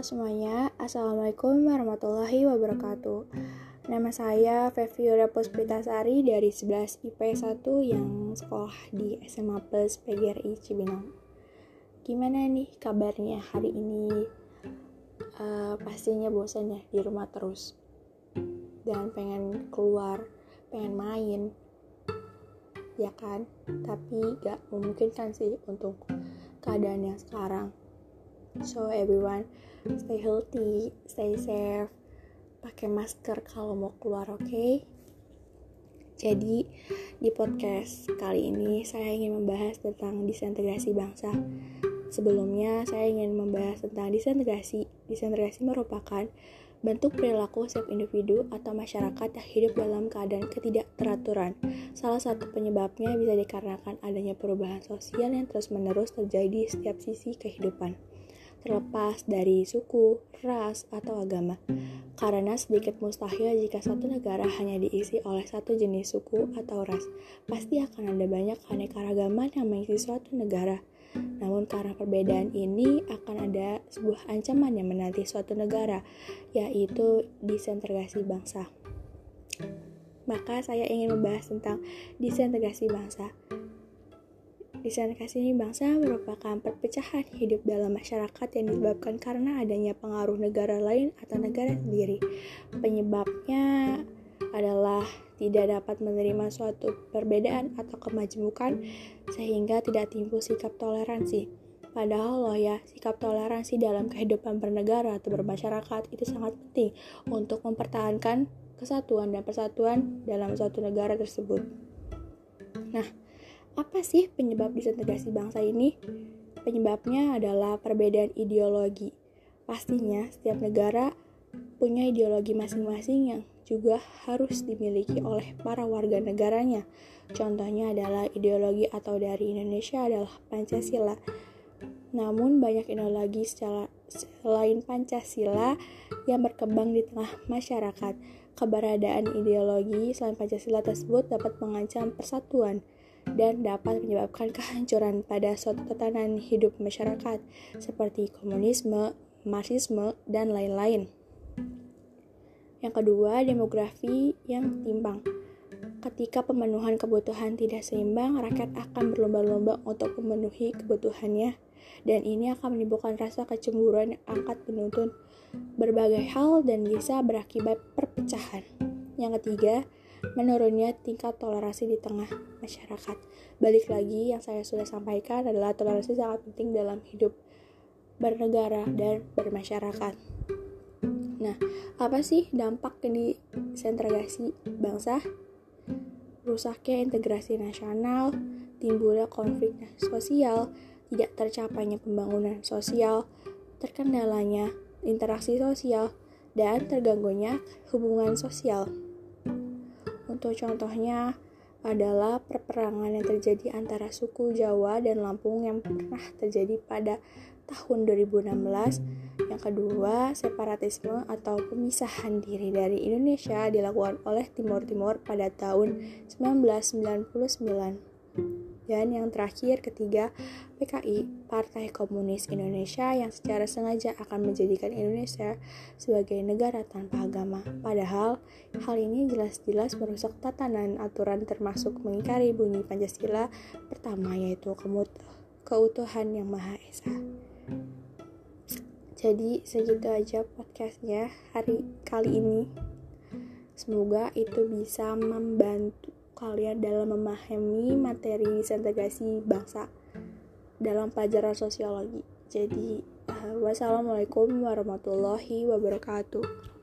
Semuanya, Assalamualaikum warahmatullahi wabarakatuh. Nama saya Feviola Puspitasari dari 11 IP 1 yang sekolah di SMA Plus PGRI Cibinong. Gimana nih kabarnya hari ini? Uh, pastinya bosan ya di rumah terus. Dan pengen keluar, pengen main. Ya kan? Tapi gak memungkinkan sih untuk keadaan yang sekarang So everyone stay healthy, stay safe, pakai masker kalau mau keluar, oke? Okay? Jadi di podcast kali ini saya ingin membahas tentang disintegrasi bangsa. Sebelumnya saya ingin membahas tentang disintegrasi. Disintegrasi merupakan bentuk perilaku setiap individu atau masyarakat yang hidup dalam keadaan ketidakteraturan. Salah satu penyebabnya bisa dikarenakan adanya perubahan sosial yang terus-menerus terjadi di setiap sisi kehidupan terlepas dari suku, ras, atau agama. Karena sedikit mustahil jika satu negara hanya diisi oleh satu jenis suku atau ras, pasti akan ada banyak keanekaragaman yang mengisi suatu negara. Namun karena perbedaan ini akan ada sebuah ancaman yang menanti suatu negara, yaitu disintegrasi bangsa. Maka saya ingin membahas tentang disintegrasi bangsa. Disintegrasi bangsa merupakan perpecahan hidup dalam masyarakat yang disebabkan karena adanya pengaruh negara lain atau negara sendiri. Penyebabnya adalah tidak dapat menerima suatu perbedaan atau kemajemukan sehingga tidak timbul sikap toleransi. Padahal loh ya, sikap toleransi dalam kehidupan bernegara atau bermasyarakat itu sangat penting untuk mempertahankan kesatuan dan persatuan dalam suatu negara tersebut. Nah, apa sih penyebab disintegrasi bangsa ini? Penyebabnya adalah perbedaan ideologi. Pastinya setiap negara punya ideologi masing-masing yang juga harus dimiliki oleh para warga negaranya. Contohnya adalah ideologi atau dari Indonesia adalah Pancasila. Namun banyak ideologi secara selain Pancasila yang berkembang di tengah masyarakat. Keberadaan ideologi selain Pancasila tersebut dapat mengancam persatuan dan dapat menyebabkan kehancuran pada suatu tatanan hidup masyarakat seperti komunisme, marxisme, dan lain-lain. Yang kedua, demografi yang timbang. Ketika pemenuhan kebutuhan tidak seimbang, rakyat akan berlomba-lomba untuk memenuhi kebutuhannya, dan ini akan menimbulkan rasa kecemburuan yang angkat menuntun berbagai hal dan bisa berakibat perpecahan. Yang ketiga, menurunnya tingkat toleransi di tengah masyarakat. Balik lagi yang saya sudah sampaikan adalah toleransi sangat penting dalam hidup bernegara dan bermasyarakat. Nah, apa sih dampak di sentragasi bangsa? Rusaknya integrasi nasional, timbulnya konflik sosial, tidak tercapainya pembangunan sosial, terkendalanya interaksi sosial, dan terganggunya hubungan sosial. Untuk contohnya adalah perperangan yang terjadi antara suku Jawa dan Lampung yang pernah terjadi pada tahun 2016. Yang kedua, separatisme atau pemisahan diri dari Indonesia dilakukan oleh Timur Timur pada tahun 1999. Dan yang terakhir, ketiga, PKI, Partai Komunis Indonesia yang secara sengaja akan menjadikan Indonesia sebagai negara tanpa agama. Padahal, hal ini jelas-jelas merusak tatanan aturan termasuk mengingkari bunyi Pancasila pertama yaitu keutuhan yang Maha Esa. Jadi segitu aja podcastnya hari kali ini. Semoga itu bisa membantu kalian dalam memahami materi disintegrasi bangsa dalam pelajaran sosiologi. Jadi, uh, wassalamualaikum warahmatullahi wabarakatuh.